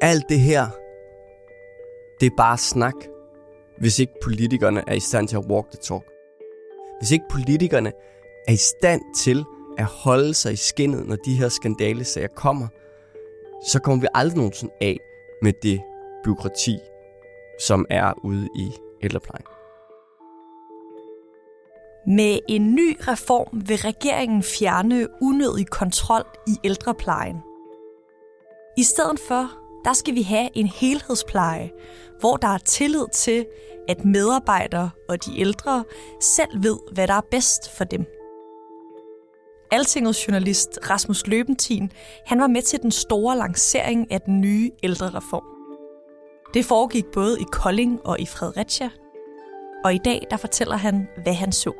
Alt det her, det er bare snak, hvis ikke politikerne er i stand til at walk the talk. Hvis ikke politikerne er i stand til at holde sig i skinnet, når de her skandalesager kommer, så kommer vi aldrig nogensinde af med det byråkrati, som er ude i ældreplejen. Med en ny reform vil regeringen fjerne unødig kontrol i ældreplejen. I stedet for, der skal vi have en helhedspleje, hvor der er tillid til, at medarbejdere og de ældre selv ved, hvad der er bedst for dem. Altingets journalist Rasmus Løbentin, han var med til den store lancering af den nye ældrereform. Det foregik både i Kolding og i Fredericia, og i dag der fortæller han, hvad han så.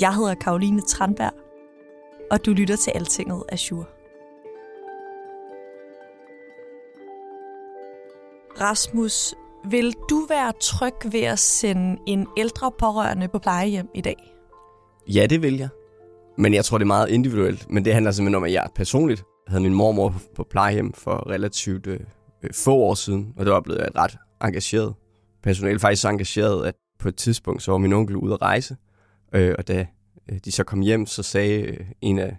Jeg hedder Karoline Tranberg, og du lytter til Altinget Azure. Rasmus, vil du være tryg ved at sende en ældre pårørende på plejehjem i dag? Ja, det vil jeg. Men jeg tror, det er meget individuelt. Men det handler simpelthen om, at jeg personligt havde min mormor på plejehjem for relativt øh, få år siden, og det var blevet ret engageret Personelt Faktisk så engageret, at på et tidspunkt, så var min onkel ude at rejse, øh, og da øh, de så kom hjem, så sagde øh, en af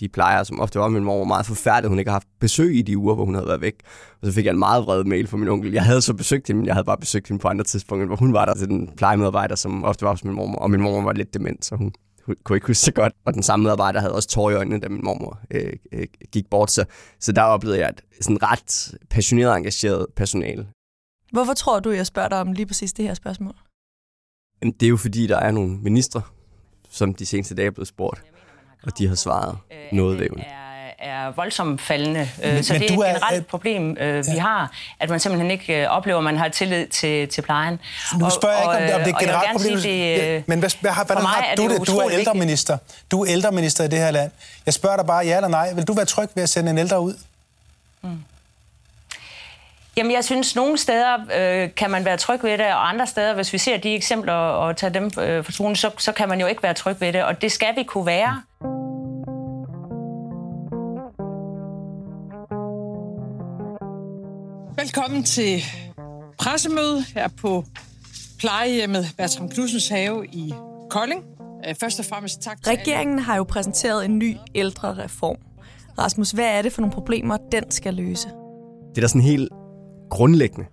de plejere, som ofte var min mor, var meget forfærdet, hun ikke har haft besøg i de uger, hvor hun havde været væk. Og så fik jeg en meget vred mail fra min onkel. Jeg havde så besøgt hende, men jeg havde bare besøgt hende på andre tidspunkter, hvor hun var der til den plejemedarbejder, som ofte var hos min mor, og min mor var lidt dement, så hun, hun kunne ikke huske så godt. Og den samme medarbejder havde også tår i øjnene, da min mormor øh, øh, gik bort. Så, så der oplevede jeg et sådan ret passioneret engageret personale. Hvorfor tror du, jeg spørger dig om lige præcis det her spørgsmål? Jamen, det er jo fordi, der er nogle ministre, som de seneste dage er blevet spurgt, og de har svaret noget vævende er voldsomt faldende. Men, så det er et generelt er, problem, øh, ja. vi har, at man simpelthen ikke øh, oplever, at man har tillid til, til plejen. Nu spørger og, jeg ikke, om, om det er et generelt problem. Sige, det, ja, men hvad, hvad, hvordan har du det? det du er ældreminister. Du er ældreminister i det her land. Jeg spørger dig bare ja eller nej. Vil du være tryg ved at sende en ældre ud? Mm. Jamen, jeg synes, nogle steder øh, kan man være tryg ved det, og andre steder, hvis vi ser de eksempler og tager dem øh, for troen, så, så kan man jo ikke være tryg ved det, og det skal vi kunne være. Velkommen til pressemøde her på plejehjemmet Bertram Knudsens have i Kolding. Øh, først og fremmest tak til Regeringen har jo præsenteret en ny ældrereform. Rasmus, hvad er det for nogle problemer, den skal løse? Det er der sådan helt grundlæggende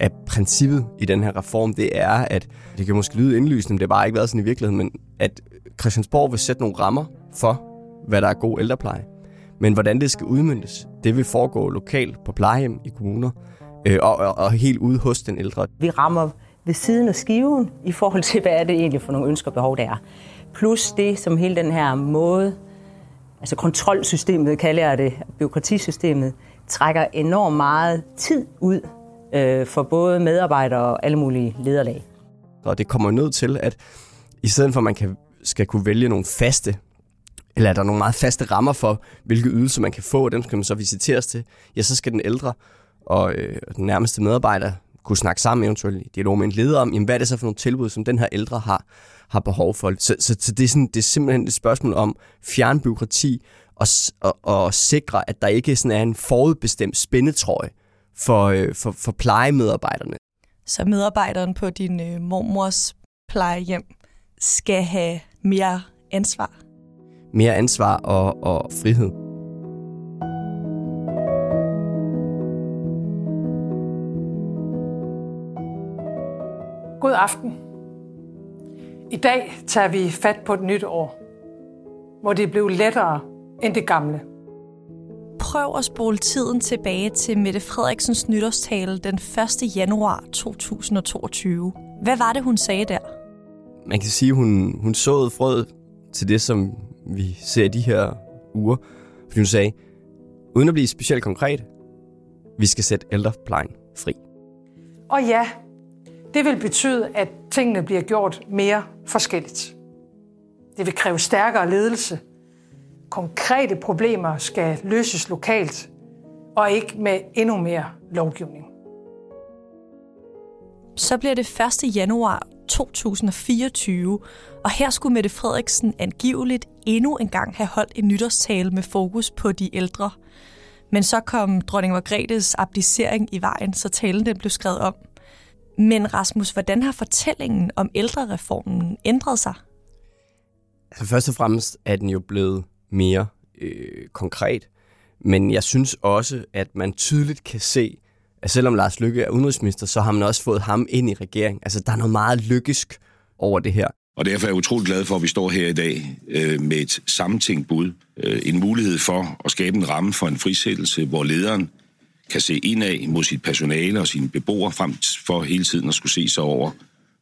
af princippet i den her reform, det er, at det kan måske lyde indlysende, men det har bare ikke været sådan i virkeligheden, men at Christiansborg vil sætte nogle rammer for, hvad der er god ældrepleje. Men hvordan det skal udmyndtes, det vil foregå lokalt på plejehjem i kommuner øh, og, og, og helt ude hos den ældre. Vi rammer ved siden af skiven i forhold til, hvad er det egentlig for nogle ønsker og behov, der er. Plus det, som hele den her måde, altså kontrolsystemet kalder jeg det, byråkratisystemet, trækker enormt meget tid ud øh, for både medarbejdere og alle mulige lederlag. Og det kommer ned til, at i stedet for at man kan, skal kunne vælge nogle faste, eller er der nogle meget faste rammer for, hvilke ydelser man kan få, og dem skal man så visiteres til, ja, så skal den ældre og øh, den nærmeste medarbejder kunne snakke sammen eventuelt i dialog med en leder om, jamen, hvad er det så for nogle tilbud, som den her ældre har, har behov for. Så, så, så det, er sådan, det er simpelthen et spørgsmål om fjernbyråkrati, og, og, og sikre, at der ikke sådan er en forudbestemt spændetrøje for, øh, for, for plejemedarbejderne. Så medarbejderen på din øh, mormors plejehjem skal have mere ansvar? Mere ansvar og, og frihed. God aften. I dag tager vi fat på et nyt år, hvor det blev lettere end det gamle. Prøv at spole tiden tilbage til Mette Frederiksens nytårstale den 1. januar 2022. Hvad var det, hun sagde der? man kan sige, hun, hun såede frøet til det, som vi ser i de her uger. Fordi hun sagde, uden at blive specielt konkret, vi skal sætte ældreplejen fri. Og ja, det vil betyde, at tingene bliver gjort mere forskelligt. Det vil kræve stærkere ledelse. Konkrete problemer skal løses lokalt, og ikke med endnu mere lovgivning. Så bliver det 1. januar 2024, og her skulle Mette Frederiksen angiveligt endnu en gang have holdt en nytårstale med fokus på de ældre. Men så kom dronning Margrethes abdicering i vejen, så talen den blev skrevet om. Men Rasmus, hvordan har fortællingen om ældrereformen ændret sig? Altså først og fremmest er den jo blevet mere øh, konkret, men jeg synes også, at man tydeligt kan se, at selvom Lars Lykke er udenrigsminister, så har man også fået ham ind i regeringen. Altså, der er noget meget lykkes over det her. Og derfor er jeg utrolig glad for, at vi står her i dag øh, med et sammentænkt bud. Øh, en mulighed for at skabe en ramme for en frisættelse, hvor lederen kan se indad mod sit personale og sine beboere, frem for hele tiden at skulle se sig over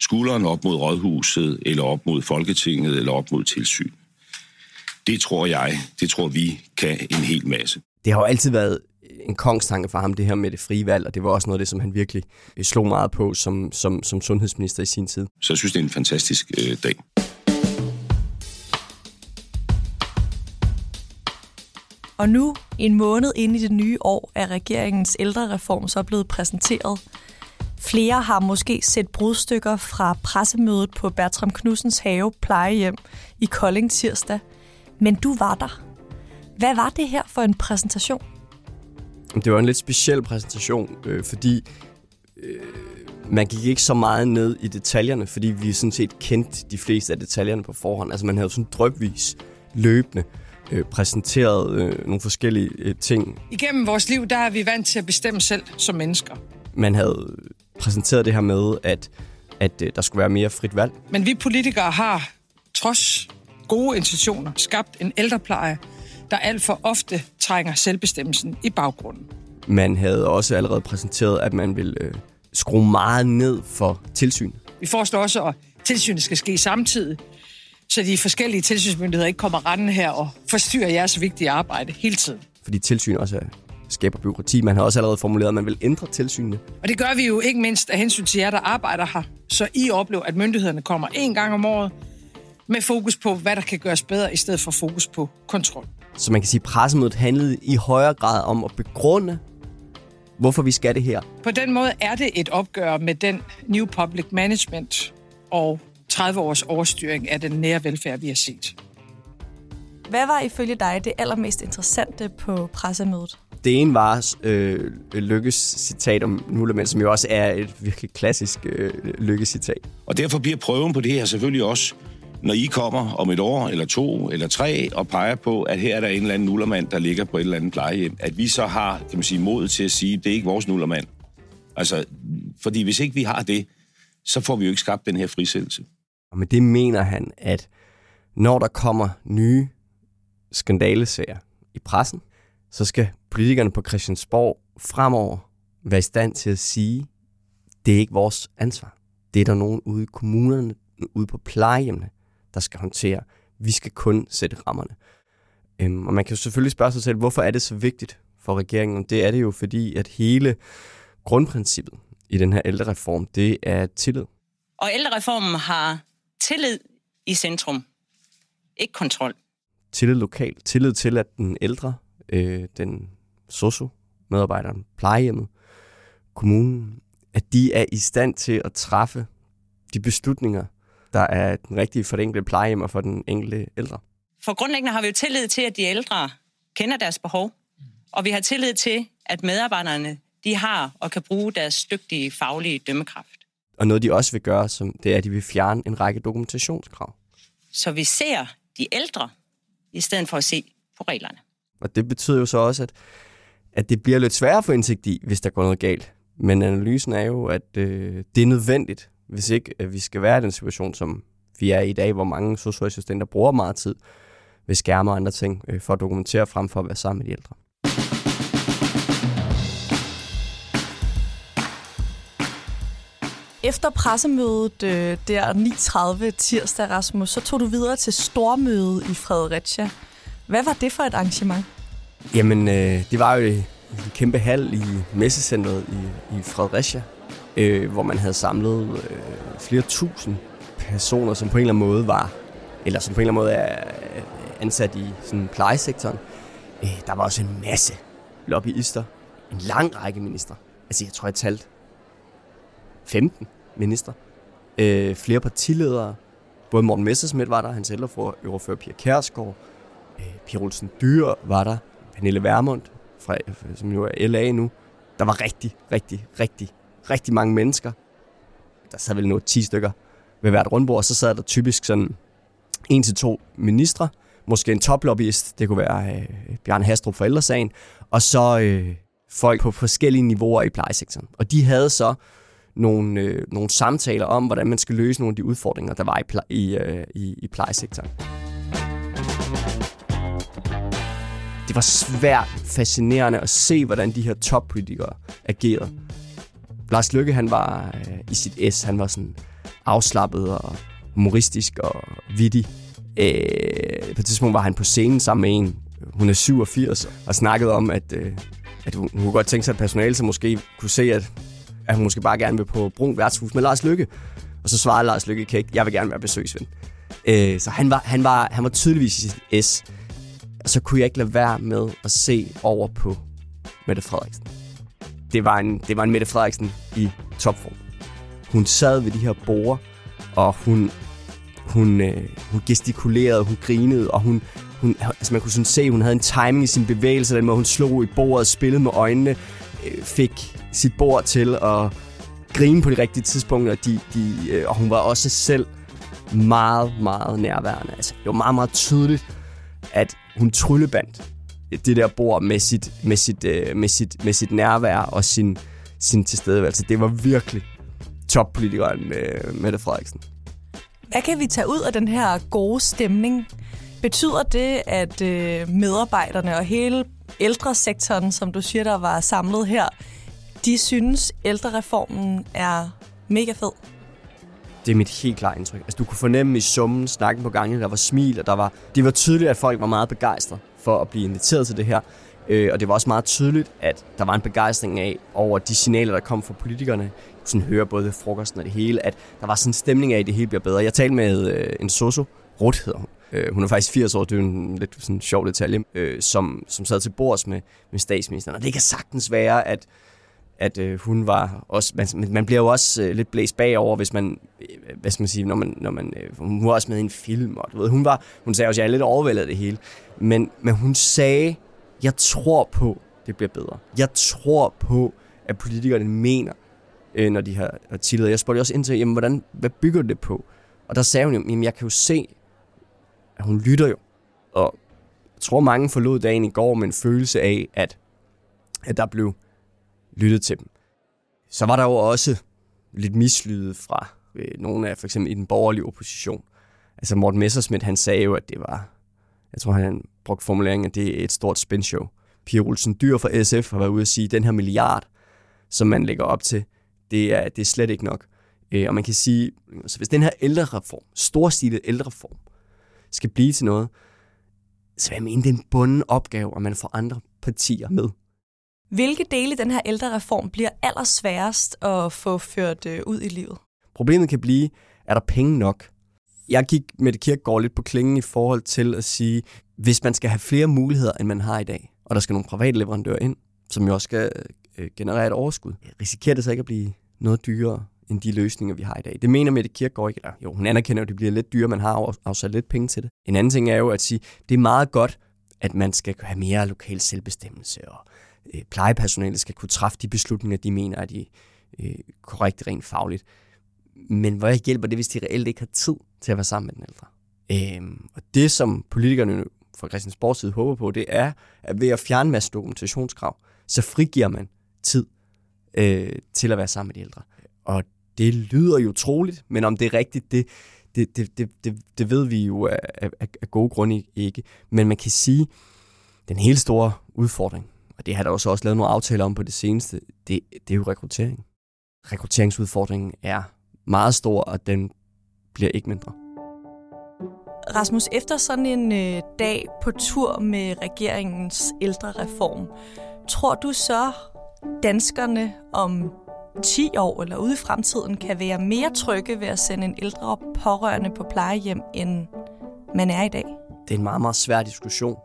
skulderen op mod rådhuset, eller op mod Folketinget, eller op mod tilsyn. Det tror jeg, det tror vi kan en hel masse. Det har jo altid været en kongstanke for ham, det her med det frie valg, og det var også noget af det, som han virkelig øh, slog meget på som, som, som sundhedsminister i sin tid. Så jeg synes, det er en fantastisk øh, dag. Og nu, en måned inde i det nye år, er regeringens ældrereform så blevet præsenteret. Flere har måske set brudstykker fra pressemødet på Bertram Knudsens have plejehjem i Kolding tirsdag. Men du var der. Hvad var det her for en præsentation? Det var en lidt speciel præsentation, øh, fordi øh, man gik ikke så meget ned i detaljerne, fordi vi sådan set kendte de fleste af detaljerne på forhånd. Altså man havde sådan drøbvis løbende øh, præsenteret øh, nogle forskellige øh, ting. Igennem vores liv, der er vi vant til at bestemme selv som mennesker. Man havde præsenteret det her med, at, at øh, der skulle være mere frit valg. Men vi politikere har, trods gode intentioner, skabt en ældrepleje, der alt for ofte trænger selvbestemmelsen i baggrunden. Man havde også allerede præsenteret, at man ville øh, skrue meget ned for tilsyn. Vi foreslår også, at tilsynet skal ske samtidig, så de forskellige tilsynsmyndigheder ikke kommer rendende her og forstyrrer jeres vigtige arbejde hele tiden. Fordi tilsyn også er skaber byråkrati. Man har også allerede formuleret, at man vil ændre tilsynene. Og det gør vi jo ikke mindst af hensyn til jer, der arbejder her, så I oplever, at myndighederne kommer en gang om året med fokus på, hvad der kan gøres bedre, i stedet for fokus på kontrol. Så man kan sige, at pressemødet handlede i højere grad om at begrunde, hvorfor vi skal det her. På den måde er det et opgør med den New Public Management og 30 års overstyring af den nære velfærd, vi har set. Hvad var ifølge dig det allermest interessante på pressemødet? Det ene var øh, Lykkes citat om Nullermænd, som jo også er et virkelig klassisk øh, Lykkes-citat. Og derfor bliver prøven på det her selvfølgelig også, når I kommer om et år, eller to, eller tre, og peger på, at her er der en eller anden nullermand, der ligger på et eller andet plejehjem, at vi så har, kan man sige, mod til at sige, det er ikke vores nullermand. Altså, fordi hvis ikke vi har det, så får vi jo ikke skabt den her frisættelse. Og med det mener han, at når der kommer nye skandalesager i pressen, så skal politikerne på Christiansborg fremover være i stand til at sige, det er ikke vores ansvar. Det er der nogen ude i kommunerne, ude på plejehjemmene, der skal håndtere. Vi skal kun sætte rammerne. Øhm, og man kan jo selvfølgelig spørge sig selv, hvorfor er det så vigtigt for regeringen? Det er det jo, fordi at hele grundprincippet i den her ældrereform, det er tillid. Og ældrereformen har tillid i centrum, ikke kontrol. Tillid lokalt. Tillid til, at den ældre, øh, den socio-medarbejderen, plejehjemmet, kommunen, at de er i stand til at træffe de beslutninger, der er den rigtige for det enkelte plejehjem og for den enkelte ældre. For grundlæggende har vi jo tillid til, at de ældre kender deres behov, og vi har tillid til, at medarbejderne de har og kan bruge deres dygtige faglige dømmekraft. Og noget, de også vil gøre, som det er, at de vil fjerne en række dokumentationskrav. Så vi ser de ældre, i stedet for at se på reglerne. Og det betyder jo så også, at, at det bliver lidt sværere at få indsigt i, hvis der går noget galt. Men analysen er jo, at øh, det er nødvendigt, hvis ikke vi skal være i den situation, som vi er i dag, hvor mange socialassistenter bruger meget tid ved skærme og andre ting øh, for at dokumentere frem for at være sammen med de ældre. Efter pressemødet øh, der 9.30 tirsdag, Rasmus, så tog du videre til stormødet i Fredericia. Hvad var det for et arrangement? Jamen, øh, det var jo en kæmpe hal i messecentret i, i Fredericia, øh, hvor man havde samlet øh, flere tusind personer, som på en eller anden måde var, eller som på en eller anden måde er ansat i sådan plejesektoren. Øh, der var også en masse lobbyister, en lang række minister. Altså, jeg tror, jeg talte 15 minister. Øh, flere partiledere. Både Morten Messersmith var der, hans ældreordfører Pia Kærsgaard. Øh, Pia Olsen Dyr var der. Pernille Vermund, fra, som jo er LA nu. Der var rigtig, rigtig, rigtig, rigtig mange mennesker. Der sad vel noget 10 stykker ved hvert rundbord, og så sad der typisk sådan en til to ministre, måske en toplobbyist, det kunne være øh, Bjørn Hastrup for ældresagen, og så øh, folk på forskellige niveauer i plejesektoren. Og de havde så nogle, øh, nogle samtaler om, hvordan man skal løse nogle af de udfordringer, der var i, ple- i, øh, i, i plejesektoren. Det var svært fascinerende at se, hvordan de her toppolitikere agerede. Lars Lykke, han var øh, i sit S, han var sådan afslappet og humoristisk og vittig. Øh, på et tidspunkt var han på scenen sammen med en, hun er 87, og snakkede om, at, øh, at hun, hun kunne godt tænke sig, at personale som måske kunne se, at, at hun måske bare gerne vil på Brun værtshus med Lars Lykke. Og så svarede Lars Lykke ikke, jeg vil gerne være besøgsven. Øh, så han var, han, var, han var tydeligvis i sit S. Og så kunne jeg ikke lade være med at se over på Mette Frederiksen. Det var en, det var en Mette Frederiksen i topform. Hun sad ved de her borer, og hun, hun, øh, hun gestikulerede, hun grinede, og hun, hun, altså man kunne sådan se, at hun havde en timing i sin bevægelse, den måde hun slog i bordet, spillede med øjnene, øh, fik sit bord til at grine på de rigtige tidspunkter, og, de, de, øh, og hun var også selv meget, meget nærværende. Altså, det var meget, meget tydeligt, at hun tryllebandt det der bord med sit, med sit, øh, med sit, med sit nærvær og sin, sin tilstedeværelse. Det var virkelig toppolitikeren øh, Mette Frederiksen. Hvad kan vi tage ud af den her gode stemning? Betyder det, at øh, medarbejderne og hele ældresektoren, som du siger, der var samlet her, de synes, ældrereformen er mega fed? Det er mit helt klare indtryk. Altså, du kunne fornemme i summen, snakken på gangen, der var smil, og der var, det var tydeligt, at folk var meget begejstrede for at blive inviteret til det her. Øh, og det var også meget tydeligt, at der var en begejstring af over de signaler, der kom fra politikerne. Sådan høre både frokosten og det hele, at der var sådan en stemning af, at det hele bliver bedre. Jeg talte med øh, en soso, Rut hedder hun. Øh, hun er faktisk 80 år, det er en lidt sådan sjov detalje, øh, som, som sad til bords med, med statsministeren. Og det kan sagtens være, at at øh, hun var også, man, man bliver jo også øh, lidt blæst bagover, hvis man, øh, hvad skal man sige, når man, når man øh, hun var også med i en film, og du ved, hun var, hun sagde også, jeg er lidt overvældet af det hele, men, men hun sagde, jeg tror på, det bliver bedre. Jeg tror på, at politikerne mener, øh, når de har tillet Jeg spurgte også ind til, jamen, hvordan, hvad bygger det på? Og der sagde hun jo, jamen, jeg kan jo se, at hun lytter jo. Og jeg tror, mange forlod dagen i går med en følelse af, at, at der blev lyttet til dem. Så var der jo også lidt mislyde fra øh, nogle af for eksempel i den borgerlige opposition. Altså Morten Messersmith, han sagde jo, at det var, jeg tror han brugte formuleringen, at det er et stort spinshow. Pia Olsen Dyr fra SF har været ude at sige, at den her milliard, som man lægger op til, det er, det er slet ikke nok. Øh, og man kan sige, så hvis den her ældrereform, storstilet ældrereform, skal blive til noget, så vil jeg mene, det er en bunden opgave, at man får andre partier med. Hvilke dele i den her ældrereform bliver allersværest at få ført øh, ud i livet? Problemet kan blive, er der penge nok? Jeg gik med det kirkegård lidt på klingen i forhold til at sige, hvis man skal have flere muligheder, end man har i dag, og der skal nogle private leverandører ind, som jo også skal øh, generere et overskud, risikerer det så ikke at blive noget dyrere end de løsninger, vi har i dag. Det mener Mette Kirkegaard ikke. Eller, jo, hun anerkender at det bliver lidt dyrere, man har afsat lidt penge til det. En anden ting er jo at sige, det er meget godt, at man skal have mere lokal selvbestemmelse, og øh, plejepersonalet skal kunne træffe de beslutninger, de mener er de øh, korrekte rent fagligt. Men hvad hjælper det, hvis de reelt ikke har tid til at være sammen med den ældre? Øhm, og det, som politikerne fra Christiansborgs side håber på, det er, at ved at fjerne masse dokumentationskrav, så frigiver man tid øh, til at være sammen med de ældre. Og det lyder jo troligt, men om det er rigtigt, det, det, det, det, det, det ved vi jo af, af, af gode grunde ikke. Men man kan sige, den helt store udfordring, og det har der også også lavet nogle aftaler om på det seneste, det, det er jo rekruttering. rekrutteringsudfordringen er meget stor, og den bliver ikke mindre. Rasmus, efter sådan en øh, dag på tur med regeringens ældrereform, tror du så, danskerne om 10 år eller ude i fremtiden kan være mere trygge ved at sende en ældre pårørende på plejehjem, end man er i dag? Det er en meget, meget svær diskussion.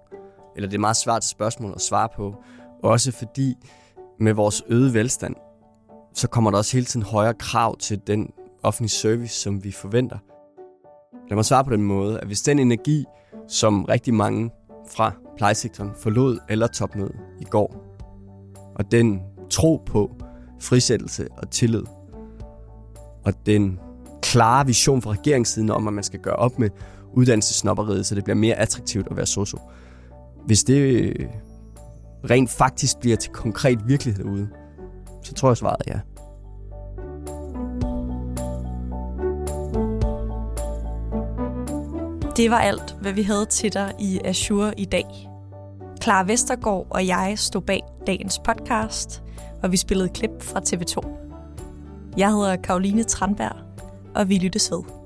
Eller det er et meget svært spørgsmål at svare på. Også fordi med vores øgede velstand, så kommer der også hele tiden højere krav til den offentlige service, som vi forventer. Lad mig svare på den måde, at hvis den energi, som rigtig mange fra plejesektoren forlod eller topmødet i går, og den tro på frisættelse og tillid, og den klare vision fra regeringssiden om, at man skal gøre op med uddannelsesnopperiet, så det bliver mere attraktivt at være socio. Hvis det rent faktisk bliver til konkret virkelighed ude, så tror jeg svaret er ja. Det var alt, hvad vi havde til dig i Azure i dag. Clara Vestergaard og jeg stod bag dagens podcast, og vi spillede klip fra TV2. Jeg hedder Karoline Tranberg, og vi lyttes ved.